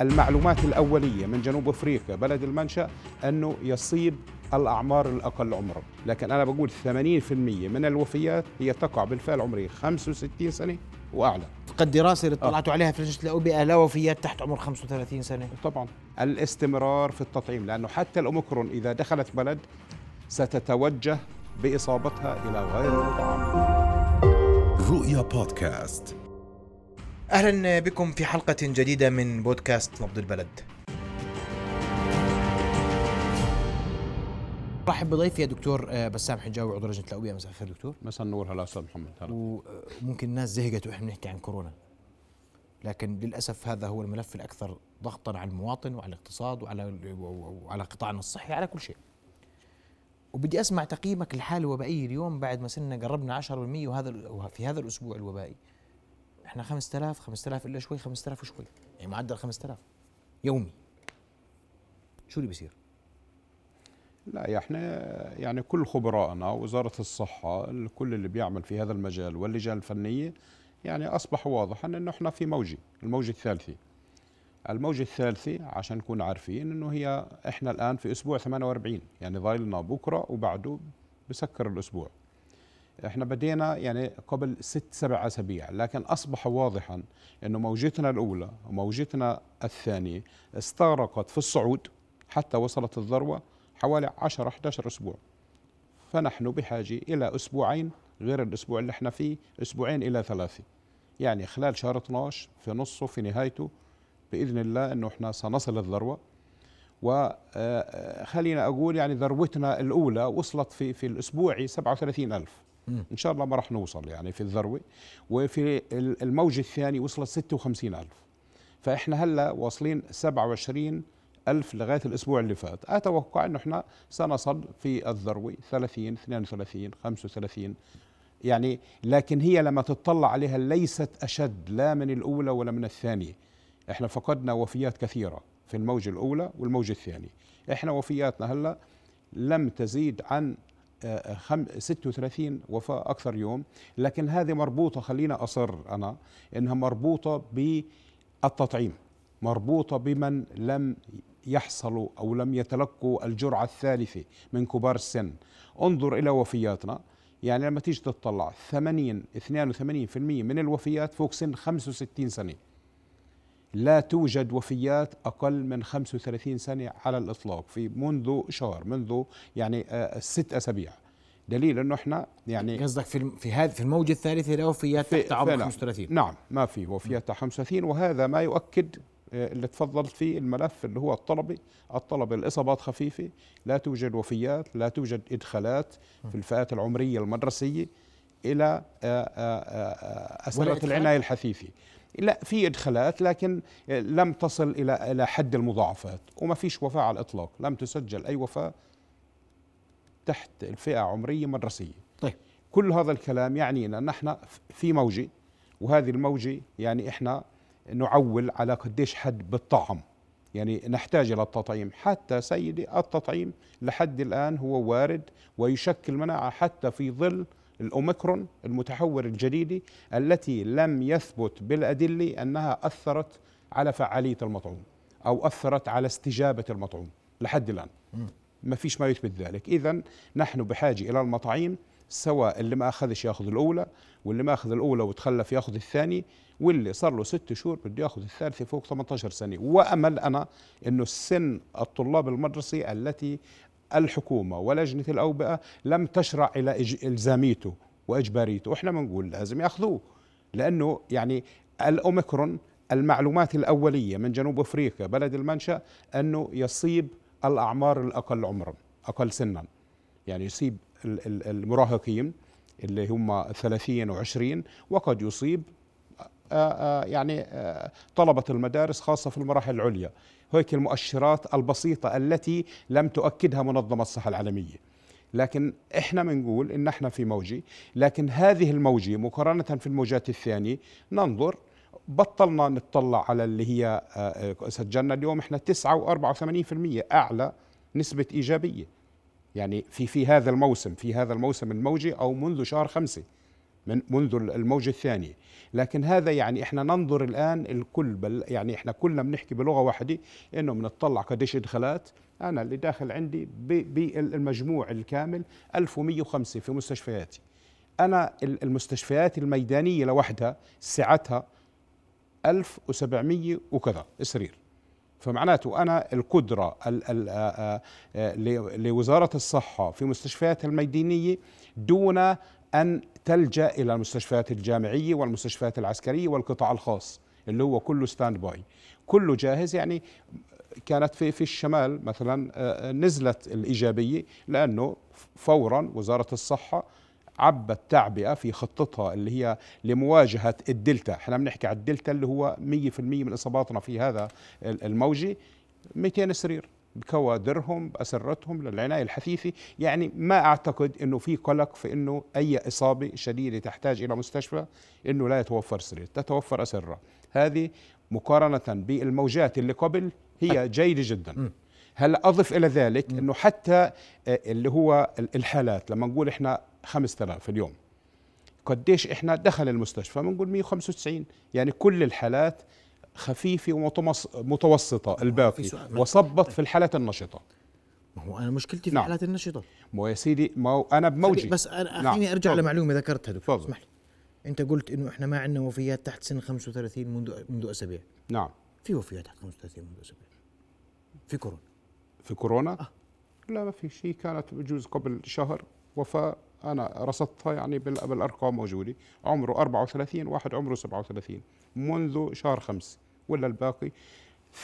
المعلومات الأولية من جنوب أفريقيا بلد المنشأ أنه يصيب الأعمار الأقل عمرا لكن أنا بقول 80% من الوفيات هي تقع بالفعل عمرية 65 سنة وأعلى. قد دراسة اللي اطلعتوا عليها في لجنة الأوبئة لا وفيات تحت عمر 35 سنة؟ طبعا. الاستمرار في التطعيم لأنه حتى الأوميكرون إذا دخلت بلد ستتوجه بإصابتها إلى غير المطعم رؤيا بودكاست. أهلا بكم في حلقة جديدة من بودكاست نبض البلد. رحب بضيفي يا دكتور آه، بسام حجاوي عضو لجنة الأوبئة. مساء الخير دكتور. مساء النور هلا أستاذ محمد هلا. وممكن الناس زهقت وإحنا بنحكي عن كورونا. لكن للأسف هذا هو الملف الأكثر ضغطا على المواطن وعلى الاقتصاد وعلى وعلى قطاعنا الصحي على كل شيء. وبدي أسمع تقييمك للحاله الوبائيه اليوم بعد ما صرنا قربنا 10% وهذا في هذا الأسبوع الوبائي. إحنا 5000 5000 الا شوي 5000 وشوي. يعني معدل 5000 يومي. شو اللي بيصير؟ لا إحنا يعني كل خبرائنا وزارة الصحة كل اللي بيعمل في هذا المجال واللجان الفنية يعني أصبح واضحا إنه إحنا في موجه الموجه الثالثه الموجة الثالثة عشان نكون عارفين إنه هي إحنا الآن في أسبوع 48 يعني ضايلنا بكرة وبعده بسكر الأسبوع. إحنا بدينا يعني قبل ست سبع أسابيع لكن أصبح واضحا إنه موجتنا الأولى وموجتنا الثانية استغرقت في الصعود حتى وصلت الذروة حوالي 10 11 أسبوع. فنحن بحاجة إلى أسبوعين غير الأسبوع اللي إحنا فيه أسبوعين إلى ثلاثة. يعني خلال شهر 12 في نصه في نهايته بإذن الله إنه إحنا سنصل الذروة. وخلينا أقول يعني ذروتنا الأولى وصلت في في الأسبوع 37000 إن شاء الله ما راح نوصل يعني في الذروة. وفي الموج الثاني وصلت 56000 فإحنا هلا واصلين 27 ألف لغاية الأسبوع اللي فات. أتوقع أنه إحنا سنصل في الذروة 30 32 35 يعني لكن هي لما تطلع عليها ليست أشد لا من الأولى ولا من الثانية. إحنا فقدنا وفيات كثيرة في الموجة الأولى والموجة الثانية إحنا وفياتنا هلأ لم تزيد عن 36 وفاة أكثر يوم. لكن هذه مربوطة خلينا أصر أنا إنها مربوطة بالتطعيم مربوطة بمن لم يحصلوا أو لم يتلقوا الجرعة الثالثة من كبار السن. انظر إلى وفياتنا. يعني لما تيجي تطلع 80 82% من الوفيات فوق سن 65 سنة. لا توجد وفيات أقل من 35 سنة على الإطلاق في منذ شهر منذ يعني آه، ست أسابيع. دليل إنه إحنا يعني قصدك في في هذه في الموجة الثالثة لا وفيات تحت عمر 35 نعم ما في وفيات تحت 35 وهذا ما يؤكد آه، اللي تفضلت فيه الملف اللي هو الطلبي. الطلبة الإصابات خفيفة لا توجد وفيات لا توجد إدخالات في الفئات العمرية المدرسية إلى آه، أسرة العناية الحثيثة. لا في إدخالات لكن لم تصل إلى إلى حد المضاعفات وما فيش وفاة على الإطلاق. لم تسجل أي وفاة تحت الفئة عمرية مدرسية. طيب. كل هذا الكلام يعني ان نحن في موجه وهذه الموجه يعني إحنا نعول على قديش حد بالطعم. يعني نحتاج إلى التطعيم. حتى سيدي التطعيم لحد الآن هو وارد ويشكل مناعة حتى في ظل الأوميكرون المتحور الجديد التي لم يثبت بالأدلة أنها أثرت على فعالية المطعوم أو أثرت على استجابة المطعوم لحد الآن. ما فيش ما يثبت ذلك. إذا نحن بحاجة إلى المطاعيم سواء اللي ما أخذش يأخذ الأولى واللي ما أخذ الأولى وتخلف يأخذ الثاني واللي صار له ست شهور بده يأخذ الثالثة فوق 18 سنة. وأمل أنا أنه السن الطلاب المدرسي التي الحكومة ولجنة الأوبئة لم تشرع إلى إلزاميته وإجباريته. وإحنا بنقول لازم يأخذوه لأنه يعني الأوميكرون المعلومات الأولية من جنوب أفريقيا بلد المنشأ أنه يصيب الأعمار الأقل عمرا أقل سنا. يعني يصيب المراهقين اللي هم 30 و20 وقد يصيب يعني طلبة المدارس خاصة في المراحل العليا. هيك المؤشرات البسيطة التي لم تؤكدها منظمة الصحة العالمية. لكن إحنا بنقول إن إحنا في موجة لكن هذه الموجة مقارنة في الموجات الثانية ننظر بطلنا نطلع على اللي هي آه، آه، سجلنا اليوم إحنا 9 و84% أعلى نسبة إيجابية. يعني في في هذا الموسم في هذا الموسم الموجي أو منذ شهر خمسة. من منذ الموجة الثانية لكن هذا يعني إحنا ننظر الآن الكل بل يعني إحنا كلنا بنحكي بلغة واحدة إنه بنطلع قديش ادخالات أنا اللي داخل عندي بالمجموع الكامل 1105 في مستشفياتي. أنا المستشفيات الميدانية لوحدها سعتها 1700 وكذا سرير فمعناته أنا القدرة ال ال آه، آه، لوزارة الصحة في مستشفياتها الميدانية دون أن تلجأ إلى المستشفيات الجامعية والمستشفيات العسكرية والقطاع الخاص اللي هو كله stand by كله جاهز يعني كانت في في الشمال مثلا آه، نزلت الإيجابية لأنه فورا وزارة الصحة عبت تعبئة في خطتها اللي هي لمواجهة الدلتا، إحنا بنحكي على الدلتا اللي هو 100% من إصاباتنا في هذا الموجة. 200 سرير. بكوادرهم بأسرتهم للعناية الحثيثة. يعني ما أعتقد أنه في قلق في أنه أي إصابة شديدة تحتاج إلى مستشفى أنه لا يتوفر سرير تتوفر أسرة. هذه مقارنة بالموجات اللي قبل هي. جيدة جدا. هلا أضف إلى ذلك أنه حتى آه، اللي هو الحالات لما نقول إحنا 5000 اليوم قديش إحنا دخل المستشفى؟ بنقول 195 يعني كل الحالات خفيفة ومتوسطة الباقي وصبت في الحالات النشطة. ما هو أنا مشكلتي في نعم. الحالات النشطة. ما هو يا سيدي ما هو أنا بموجي. بس أنا نعم. خليني أرجع لمعلومة ذكرتها دكتور. اسمح لي. أنت قلت إنه إحنا ما عندنا وفيات تحت سن 35 منذ منذ أسابيع. نعم. في وفيات تحت 35 منذ أسابيع. في كورونا. في كورونا؟ آه. لا ما في شيء. كانت بجوز قبل شهر وفاة. أنا رصدتها يعني بالأرقام موجودة. عمره 34 واحد عمره 37 منذ شهر خمس. ولا الباقي؟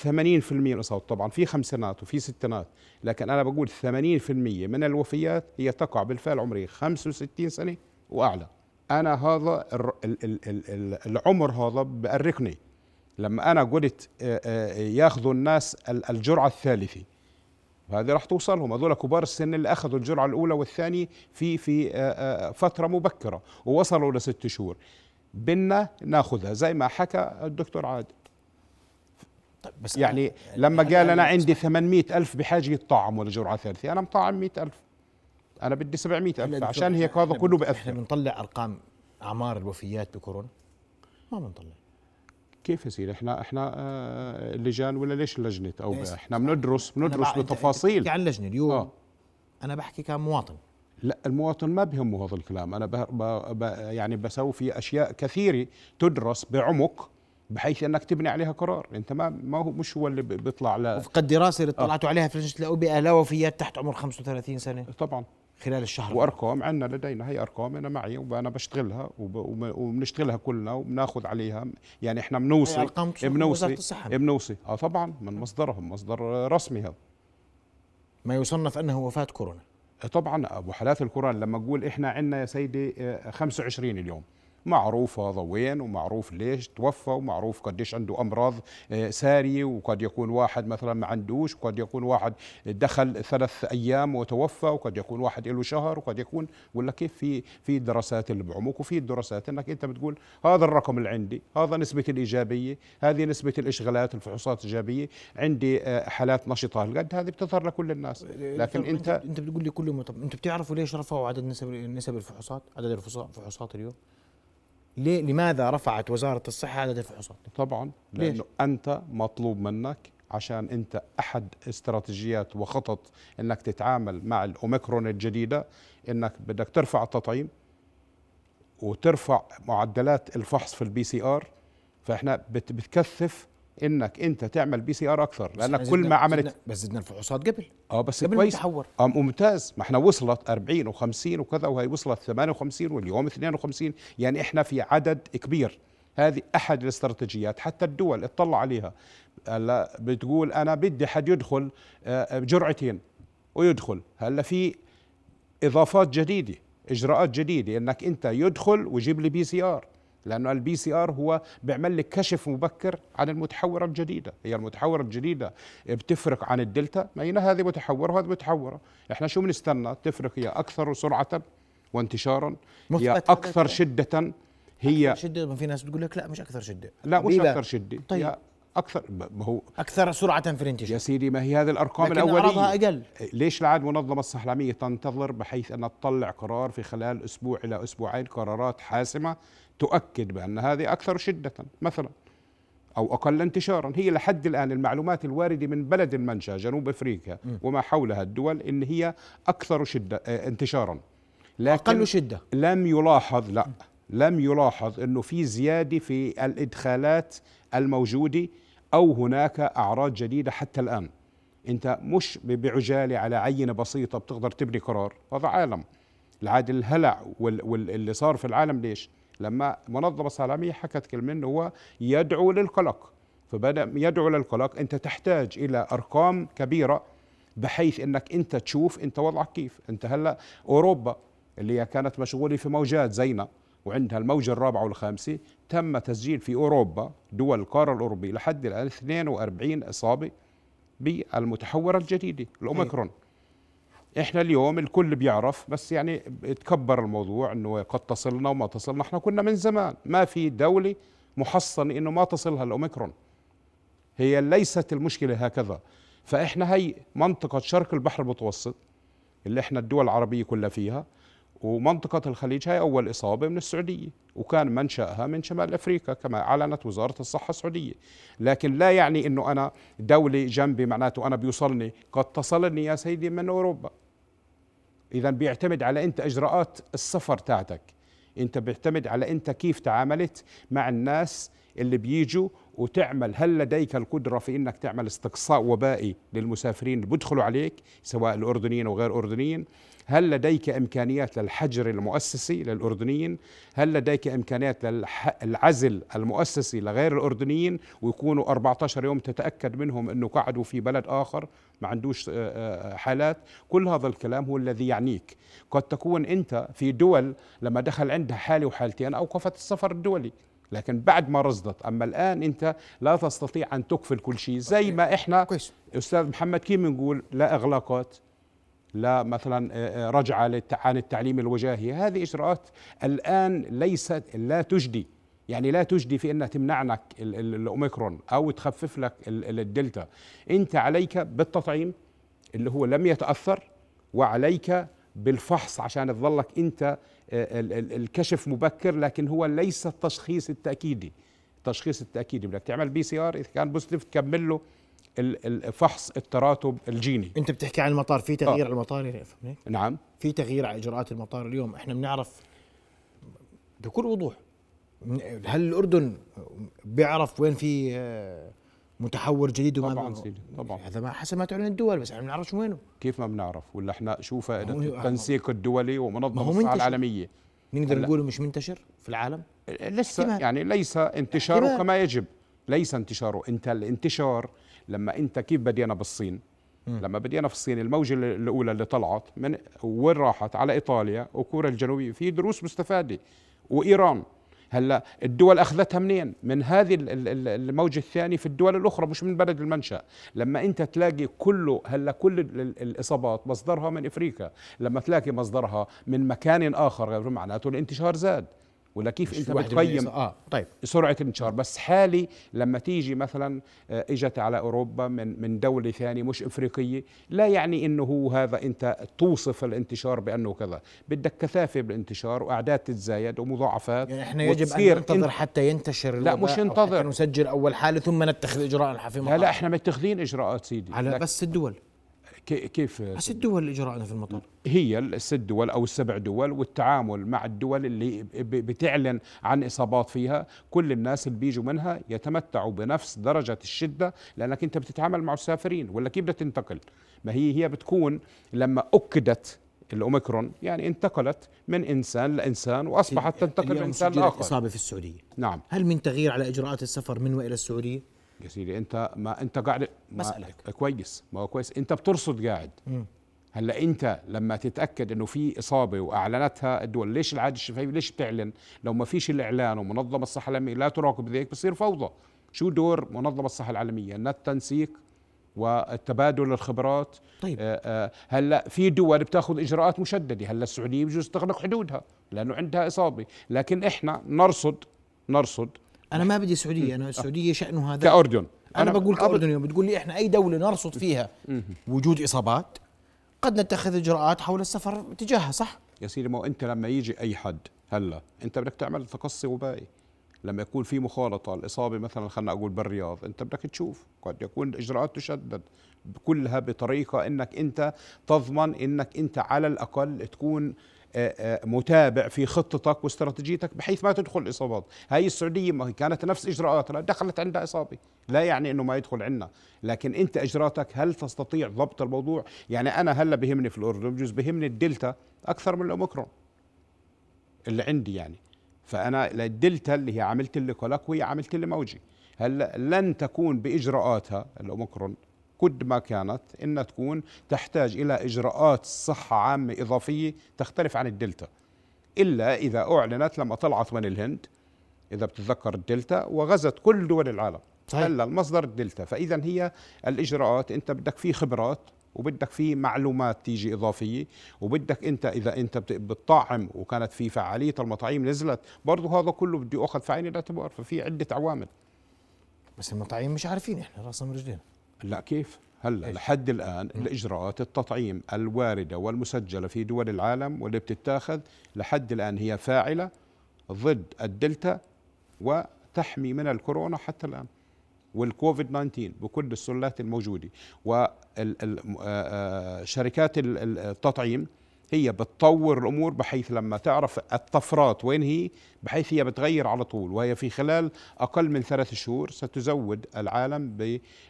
80% الإصابات طبعا في خمسينات وفي ستينات لكن أنا بقول 80% من الوفيات هي تقع بالفعل عمري 65 سنة وأعلى. أنا هذا العمر هذا بأرقني. لما أنا قلت ياخذوا الناس الجرعة الثالثة هذه راح توصلهم. هذول كبار السن اللي أخذوا الجرعة الأولى والثانية في في فترة مبكرة ووصلوا لست شهور. بدنا ناخذها. زي ما حكى الدكتور عادل. طيب بس يعني لما قال أنا عندي 800 ألف بحاجة يطعموا لجرعة ثالثة أنا مطعم 100 ألف. أنا بدي 700 ألف عشان هيك هذا كله بأثر. إحنا بنطلع أرقام أعمار الوفيات بكورونا؟ ما بنطلع. كيف يصير؟ إحنا إحنا آه لجان ولا ليش لجنه أو إحنا بندرس بندرس بتفاصيل. عن لجنه اليوم؟ آه. أنا بحكي كمواطن. لا المواطن ما بهمه هذا الكلام. أنا ب ب يعني بسوي في أشياء كثيرة تدرس بعمق بحيث أنك تبني عليها قرار. أنت ما ما هو مش هو اللي بيطلع لا. وفق الدراسه اللي طلعتوا آه. عليها في لجنة الأوبئة لا وفيات تحت عمر 35 سنة. طبعا. خلال الشهر. وأرقام عندنا لدينا هي أرقام أنا معي وأنا بشتغلها وبنشتغلها كلنا وبناخذ عليها. يعني إحنا بنوصي بنوصي بنوصي آه طبعا من مصدرهم مصدر رسمي هذا ما يصنف أنه وفاة كورونا. طبعا أبو حالات الكورونا لما أقول إحنا عندنا يا سيدي 25 آه، اليوم. معروف هذا وين ومعروف ليش توفى ومعروف قديش عنده أمراض آه، سارية وقد يكون واحد مثلا ما عندوش وقد يكون واحد دخل ثلاث أيام وتوفى وقد يكون واحد له شهر وقد يكون ولا كيف في في دراسات اللي بعمق وفي دراسات إنك أنت بتقول هذا الرقم اللي عندي هذا نسبة الإيجابية هذه نسبة الإشغالات الفحوصات الإيجابية عندي آه، حالات نشطة هالقد هذه بتظهر لكل الناس. لكن انت أنت بتقول لي كل يوم طب أنتم بتعرفوا ليش رفعوا عدد نسب نسب الفحوصات عدد الفحوصات اليوم؟ ليه لماذا رفعت وزارة الصحة عدد الفحوصات؟ طبعا لأنه ليش؟ أنت مطلوب منك عشان أنت أحد استراتيجيات وخطط أنك تتعامل مع الأوميكرون الجديدة أنك بدك ترفع التطعيم وترفع معدلات الفحص في ال PCR فإحنا بتكثف إنك أنت تعمل PCR أكثر لأنك كل ما عملت بس زدنا الفحوصات قبل. آه بس قبل كويس. آه ممتاز. ما إحنا وصلت 40 و50 وكذا وهي وصلت 58 واليوم 52 يعني إحنا في عدد كبير. هذه أحد الاستراتيجيات حتى الدول اطلع عليها. هلا بتقول أنا بدي حد يدخل آه، بجرعتين ويدخل. هلا في إضافات جديدة إجراءات جديدة إنك أنت يدخل ويجيب لي PCR. لأنه ال PCR هو بيعمل لك كشف مبكر عن المتحورة الجديدة. هي المتحورة الجديدة بتفرق عن الدلتا. ما هي هذه متحورة وهذه متحورة. إحنا شو بنستنى؟ تفرق هي أكثر سرعة وانتشارا. هي أكثر شدة. هي شدة. في ناس بتقول لك لا مش أكثر شدة. لا مش أكثر شدة. طيب. أكثر. ما هو أكثر سرعة في الانتشار. يا سيدي ما هي هذه الأرقام لكن الأولية؟ أعراضها أقل. ليش العاد منظمة الصحة العالمية تنتظر بحيث أن تطلع قرار في خلال أسبوع إلى أسبوعين قرارات حاسمة تؤكد بأن هذه أكثر شدة مثلا أو أقل انتشارا؟ هي لحد الآن المعلومات الواردة من بلد المنشأ جنوب أفريقيا وما حولها الدول إن هي أكثر شدة آه، انتشارا. لكن أقل شدة. لم يلاحظ لا لم يلاحظ إنه في زيادة في الإدخالات الموجودة أو هناك أعراض جديدة حتى الآن. أنت مش بعجالة على عينة بسيطة بتقدر تبني قرار. هذا عالم. العاد الهلع وال- واللي صار في العالم ليش؟ لما الصحه العالميه حكت إنه هو يدعو للقلق. فبدأ يدعو للقلق. أنت تحتاج إلى أرقام كبيرة بحيث إنك أنت تشوف أنت وضعك كيف. أنت هلأ أوروبا اللي كانت مشغولة في موجات زينا وعندها الموجة الرابعة والخامسة تم تسجيل في أوروبا دول القارة الأوروبية لحد الآن 42 إصابة بالمتحورة الجديدة الأوميكرون. إحنا اليوم الكل بيعرف بس يعني تكبر الموضوع إنه قد تصلنا وما تصلنا. إحنا كنا من زمان ما في دولة محصنة إنه ما تصلها الأوميكرون. هي ليست المشكلة هكذا. فإحنا هي منطقة شرق البحر المتوسط اللي إحنا الدول العربية كلها فيها. ومنطقة الخليج هي أول إصابة من السعودية وكان منشأها من شمال أفريقيا كما أعلنت وزارة الصحة السعودية. لكن لا يعني أنه أنا دولة جنبي معناته أنا بيوصلني قد تصلني يا سيدي من أوروبا. إذا بيعتمد على أنت إجراءات السفر تاعتك. أنت بيعتمد على أنت كيف تعاملت مع الناس اللي بيجوا وتعمل هل لديك القدرة في أنك تعمل استقصاء وبائي للمسافرين اللي بيدخلوا عليك سواء الأردنيين أو غير الأردنيين هل لديك إمكانيات للحجر المؤسسي للأردنيين؟ هل لديك إمكانيات للعزل المؤسسي لغير الأردنيين؟ ويكونوا 14 يوم تتأكد منهم أنه قعدوا في بلد آخر ما عندوش آه، آه، حالات؟ كل هذا الكلام هو الذي يعنيك. قد تكون أنت في دول لما دخل عندها حالة وحالتين أوقفت السفر الدولي. لكن بعد ما رصدت. أما الآن أنت لا تستطيع أن تقفل كل شيء. زي ما إحنا كويس. أستاذ محمد كيف بنقول لا إغلاقات لا مثلا آه، آه، رجعة للت- عن التعليم الوجاهي. هذه إجراءات الآن ليست لا تجدي. يعني لا تجدي في أنها تمنعنك ال- ال- الأوميكرون أو تخفف لك ال- ال- الدلتا. أنت عليك بالتطعيم اللي هو لم يتأثر وعليك بالفحص عشان تظلك أنت الكشف مبكر لكن هو ليس التشخيص التاكيدي التشخيص التاكيدي بدك تعمل PCR إذا كان positive تكمل له ال- ال- فحص التراتب الجيني. أنت بتحكي عن المطار في تغيير على المطار يا؟ نعم. في تغيير على إجراءات المطار اليوم. إحنا بنعرف بكل وضوح. هل الأردن بيعرف وين في آه، متحور جديد وما طبعا سيدي طبعا. هذا ما حسب ما تعلن الدول بس إحنا ما بنعرفش وينه. كيف ما بنعرف؟ ولا إحنا ما هو- التنسيق الدولي ومنظمة الصحة. العالمية؟ نقدر. نقول مش منتشر في العالم؟ لسه احتمال. يعني ليس انتشاره احتمال. كما يجب. ليس انتشاره. انت الانتشار لما انت كيف بدينا بالصين؟ لما بدينا في الصين الموجة الأولى اللي طلعت من وين راحت؟ على إيطاليا وكوريا الجنوبية في دروس مستفادة. وإيران. هلا الدول أخذتها منين؟ من هذه ال- ال- ال- الموجة الثانية في الدول الأخرى مش من بلد المنشأ، لما أنت تلاقي كله هلا كل ال- ال- الإصابات مصدرها من أفريقيا، لما تلاقي مصدرها من مكان آخر معناته الانتشار زاد، ولا كيف أنت بتقيم آه طيب. سرعة الانتشار. بس حالي لما تيجي مثلا آه، إجت على أوروبا من من دولة ثانية مش إفريقية لا يعني إنه هو هذا أنت توصف الانتشار بأنه كذا. بدك كثافة بالانتشار وأعداد تتزايد ومضاعفات يعني إحنا يجب أن ننتظر حتى ينتشر لا، مش ننتظر. نسجل أول حالة ثم نتخذ اجراء في المطار لا لا إحنا متخذين إجراءات سيدي. على بس الدول. كيف بس الدول إجراءنا في المطار. هي الست دول أو السبع دول والتعامل مع الدول اللي بتعلن عن إصابات فيها كل الناس اللي بيجوا منها يتمتعوا بنفس درجة الشدة لأنك أنت بتتعامل مع مسافرين ولا كيف بدها تنتقل؟ ما هي هي بتكون لما أكدت الأوميكرون يعني انتقلت من إنسان لإنسان وأصبحت تنتقل لانسان سجلت لآخر. إصابة في السعودية. نعم. هل من تغيير على إجراءات السفر من وإلى السعودية؟ يا سيدي انت ما انت قاعد ما بسألك. كويس ما هو كويس. انت بترصد قاعد. مم. هلا انت لما تتأكد انه في إصابة وأعلنتها الدول ليش العاده الشفهيه ليش بتعلن؟ لو ما فيش الإعلان ومنظمة الصحة العالمية لا تراقب ذلك بصير فوضى. شو دور منظمة الصحة العالمية؟ ان التنسيق والتبادل الخبرات. طيب. آه آه هلا في دول بتاخذ إجراءات مشددة. هلا السعودية بجوز تغلق حدودها لأنه عندها إصابة. لكن إحنا نرصد نرصد أنا ما بدي سعودية أنا السعودية شأنه هذا. كأردن. أنا أنا بقول أب- كاردني بتقول لي إحنا أي دولة نرصد فيها وجود إصابات قد نتخذ إجراءات حول السفر تجاهها صح؟ يا سيدي ما أنت لما يجي أي حد هلا أنت بدك تعمل تقصي وبائي لما يكون في مخالطة الإصابة مثلا خلينا أقول بالرياض أنت بدك تشوف. قد يكون الاجراءات تشدد كلها بطريقة إنك أنت تضمن إنك أنت على الأقل تكون متابع في خطتك واستراتيجيتك بحيث ما تدخل إصابات. هاي السعودية ما هي كانت نفس إجراءاتها دخلت عندها اصابه لا يعني إنه ما يدخل عندنا. لكن أنت إجراءاتك هل تستطيع ضبط الموضوع؟ يعني أنا هلأ بهمني في الأردن بجوز بهمني الدلتا أكثر من الأوميكرون اللي عندي يعني. فأنا الدلتا اللي هي عملت لي وهي عملت لي موجة هلأ لن تكون بإجراءاتها الأوميكرون قد ما كانت إنها تكون تحتاج إلى إجراءات صحة عامة إضافية تختلف عن الدلتا. إلا إذا أعلنت لما طلعت من الهند إذا بتتذكر الدلتا وغزت كل دول العالم. صحيح. هلا المصدر الدلتا. فاذا هي الإجراءات أنت بدك فيه خبرات وبدك فيه معلومات تيجي إضافية وبدك أنت إذا أنت بت- بتطعم وكانت في فعالية المطاعيم نزلت برضه هذا كله بده ياخذ في عين الاعتبار ففي عدة عوامل. بس المطاعيم مش عارفين إحنا راسنا من رجلينا. لا كيف؟ هلا لحد الآن الإجراءات التطعيم الواردة والمسجلة في دول العالم واللي بتتاخذ لحد الآن هي فاعلة ضد الدلتا وتحمي من الكورونا حتى الآن والكوفيد 19 بكل السلات الموجودة. وشركات التطعيم هي بتطور الأمور بحيث لما تعرف الطفرات وين هي بحيث هي بتغير على طول وهي في خلال أقل من ثلاث شهور ستزود العالم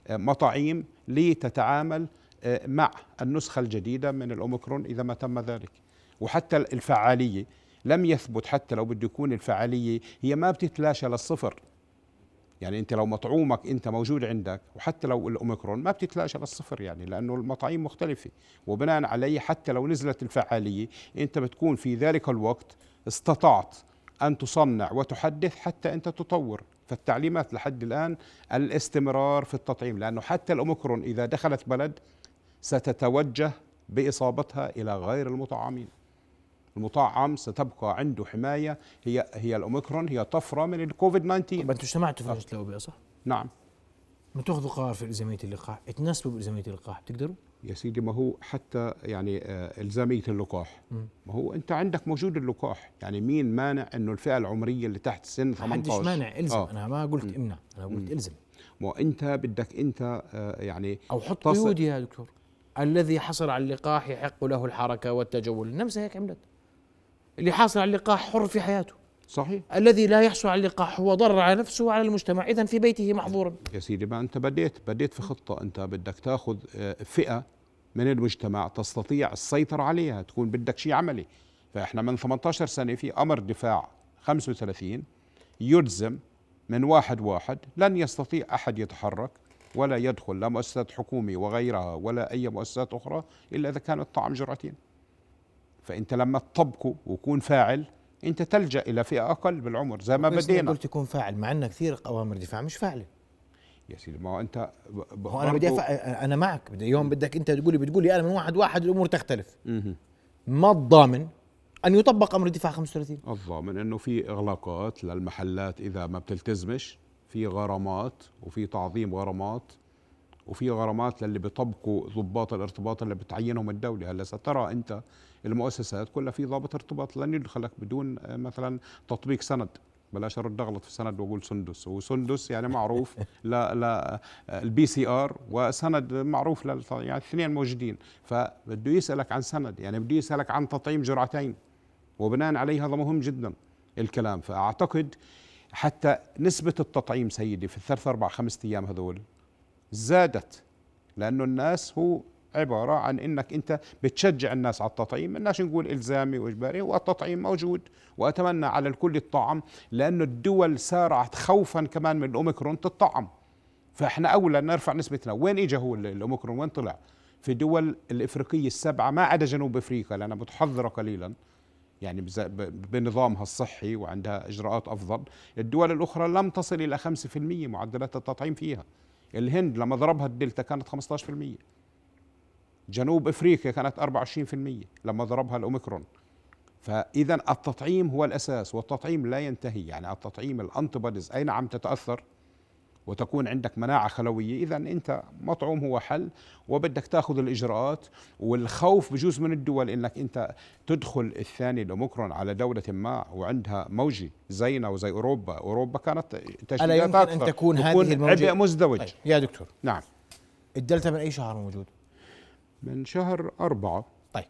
بمطاعيم لتتعامل آه، مع النسخة الجديدة من الأوميكرون إذا ما تم ذلك. وحتى الفعالية لم يثبت حتى لو بده يكون الفعالية هي ما بتتلاشى للصفر. يعني أنت لو مطعومك أنت موجود عندك وحتى لو الأوميكرون ما بتتلاشى للصفر يعني لأنه المطاعيم مختلفة. وبناء عليه حتى لو نزلت الفعالية أنت بتكون في ذلك الوقت استطعت أن تصنع وتحدث حتى أنت تطور. فالتعليمات لحد الآن الاستمرار في التطعيم لأنه حتى الأوميكرون إذا دخلت بلد ستتوجه بإصابتها إلى غير المطعمين. المطعم ستبقى عنده حماية. هي هي الأوميكرون هي طفرة من الكوفيد 19 طب أنتم اجتمعتوا في لجنه الأوبئة صح؟ نعم. ما تأخذوا قرار في إلزامية اللقاح؟ تناسبوا بإلزامية اللقاح بتقدروا؟ يا سيدي ما هو حتى يعني آه، إلزامية اللقاح. مم. ما هو أنت عندك موجود اللقاح. يعني مين مانع إنه الفئة العمرية اللي تحت سن ما حدش 18 مانع إلزم. آه. أنا ما قلت امنع أنا قلت إلزم. ما أنت بدك أنت آه، يعني أو حط قيود يا دكتور. الذي حصل على اللقاح يحق له الحركة والتجول. نفسها هيك عملت. اللي حاصل على اللقاح حر في حياته. صحيح. الذي لا يحصل على اللقاح هو ضرر على نفسه وعلى المجتمع. اذا في بيته محظور. يا سيدي ما أنت بديت بديت في خطة. أنت بدك تاخذ آه، فئة من المجتمع تستطيع السيطرة عليها تكون بدك شيء عملي. فإحنا من 18 سنة في أمر دفاع 35 يلزم من واحد واحد لن يستطيع أحد يتحرك ولا يدخل لا مؤسسات حكومية وغيرها ولا أي مؤسسات أخرى إلا إذا كان الطعم جرعتين. فإنت لما تطبقه ويكون فاعل أنت تلجأ إلى فئة أقل بالعمر زي ما بدينا. قلت يكون فاعل؟ مع إن كثير أوامر دفاع مش فاعلة. يا سيدي ما هو أنت هو أنا بدي. أنا معك. بدي يوم بدك أنت تقولي بتقولي أنا من واحد واحد الأمور تختلف. ما الضامن أن يطبق أمر الدفاع 35 الضامن إنه في إغلاقات للمحلات إذا ما بتلتزمش في غرامات وفي تعظيم غرامات وفي غرامات للي بيطبقوا ضباط الارتباط اللي بتعينهم الدولة. هلأ سترى أنت المؤسسات كلها في ضابط ارتباط لن يدخلك بدون آه، مثلا تطبيق سند. بلاش أرد أغلط في سند وأقول سندس. وسندس يعني معروف لا لا ال PCR وسند معروف لل يعني الاثنين موجودين. فبده يسألك عن سند يعني بده يسألك عن تطعيم جرعتين. وبناء عليه هذا مهم جدا الكلام. فأعتقد حتى نسبة التطعيم سيدي في الثلاث أربع خمسة أيام هذول زادت لأنه الناس هو عبارة عن أنك أنت بتشجع الناس على التطعيم. الناس نقول إلزامي وإجباري والتطعيم موجود وأتمنى على الكل الطعم لأنه الدول سارعت خوفا كمان من الأوميكرون تطعم فإحنا أولى نرفع نسبتنا. وين إجا هو ال- الأوميكرون؟ وين طلع؟ في دول الإفريقية السبعة ما عدا جنوب أفريقيا لأنها متحضرة قليلا. يعني بنظامها الصحي وعندها إجراءات أفضل، الدول الأخرى لم تصل إلى 5% معدلات التطعيم فيها. الهند لما ضربها الدلتا كانت 15%. جنوب إفريقيا كانت 24% لما ضربها الأوميكرون. فاذا التطعيم هو الأساس والتطعيم لا ينتهي. يعني التطعيم ال antibodies اي نعم تتأثر؟ وتكون عندك مناعة خلوية. إذا أنت مطعوم هو حل وبدك تأخذ الإجراءات والخوف بجوز من الدول أنك أنت تدخل الثاني الأوميكرون على دولة ما وعندها موجة زينا وزي أوروبا. أوروبا كانت ألا تشديدات يمكن أن تكون هذه الموجة؟ عبء مزدوج. طيب يا دكتور. نعم. الدلتا من أي شهر موجود؟ من شهر أربعة. طيب.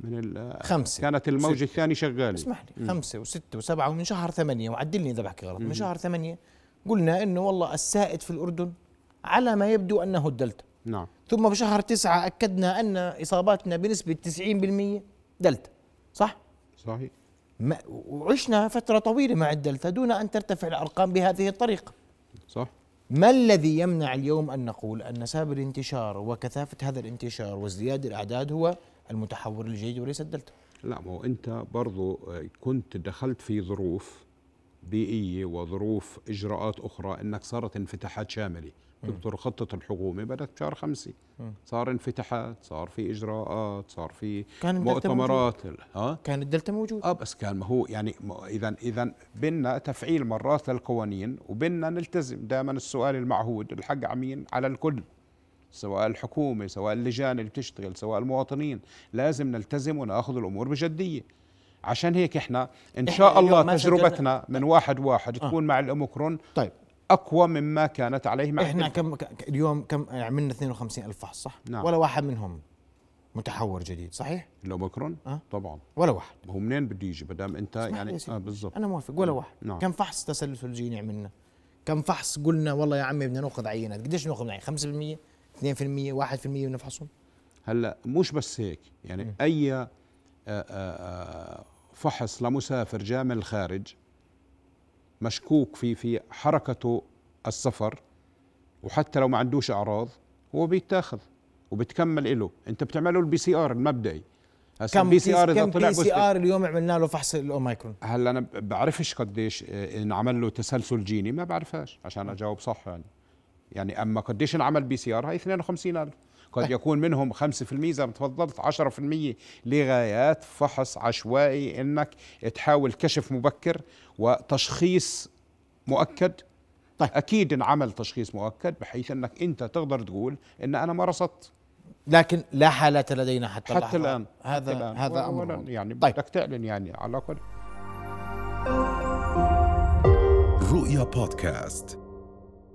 من ال- خمسة. كانت الموجة. الثانية شغالة. اسمح لي. خمسة وستة وسبعة ومن شهر ثمانية. وعدلني إذا بحكي غلط. من شهر ثمانية قلنا إنه والله السائد في الأردن على ما يبدو أنه الدلتا. نعم. ثم بشهر تسعة أكدنا أن إصاباتنا بنسبة 90% دلتا. صح؟ صحيح. ما وعشنا فترة طويلة مع الدلتا دون أن ترتفع الأرقام بهذه الطريقة. صح. ما الذي يمنع اليوم أن نقول أن سبب الانتشار وكثافة هذا الانتشار وازدياد الأعداد هو المتحور الجديد وليس الدلتا؟ لا ما هو أنت برضو آه، كنت دخلت في ظروف بيئية وظروف إجراءات أخرى أنك صارت انفتاحات شاملة. دكتور خطه الحكومة بدأت بشهر خمسة. صار انفتاحات صار في إجراءات صار في كان مؤتمرات. ها؟ كان الدلتا موجود؟ آه بس كان ما هو يعني إذا إذا بدنا تفعيل مرات للقوانين وبدنا نلتزم دائما السؤال المعهود الحق عمين على الكل. سواء الحكومة سواء اللجان اللي بتشتغل سواء المواطنين. لازم نلتزم وناخذ الأمور بجدية. عشان هيك إحنا إن شاء الله تجربتنا من واحد واحد تكون مع الأوميكرون طيب. أقوى مما كانت عليه مع إحنا. كم اليوم كم عملنا 52 ألف فحص صح؟ نعم. ولا واحد منهم متحور جديد صحيح؟ الاوميكرون أه؟ طبعا. ولا واحد. هو منين بده يجي؟ ما دام أنت يعني. آه بالضبط. أنا موافق. ولا واحد. نعم. كم فحص تسلسل جيني عملنا؟ كم فحص قلنا والله يا عمي بدنا نأخذ عينات قديش ناخذ عينات 5% 2% 1% بنفحصهم؟ هلأ مش بس هيك. يعني أي آه، آه، آه، فحص لمسافر جاء من الخارج مشكوك في في حركته السفر وحتى لو ما عندوش أعراض هو بيتاخذ وبتكمل له أنت بتعمله ال PCR المبدئي. كم ال PCR إذا طلع PCR اليوم عملنا له فحص الاوميكرون هلا أنا بعرفش قديش آه، انعمل له تسلسل جيني ما بعرفهاش عشان أجاوب صح يعني. يعني أما قديش انعمل PCR هي 52000 قد طيب. يكون منهم 5% زي ما تفضلت 10% لغايات فحص عشوائي إنك تحاول كشف مبكر وتشخيص مؤكد طيب. أكيد انعمل تشخيص مؤكد بحيث إنك أنت تقدر تقول إن أنا ما رصدت لكن لا حالة لدينا حتى, حتى. الآن هذا حتى الآن. هذا أمر يعني طيب. بدك تعلن يعني على الأقل رؤيا بودكاست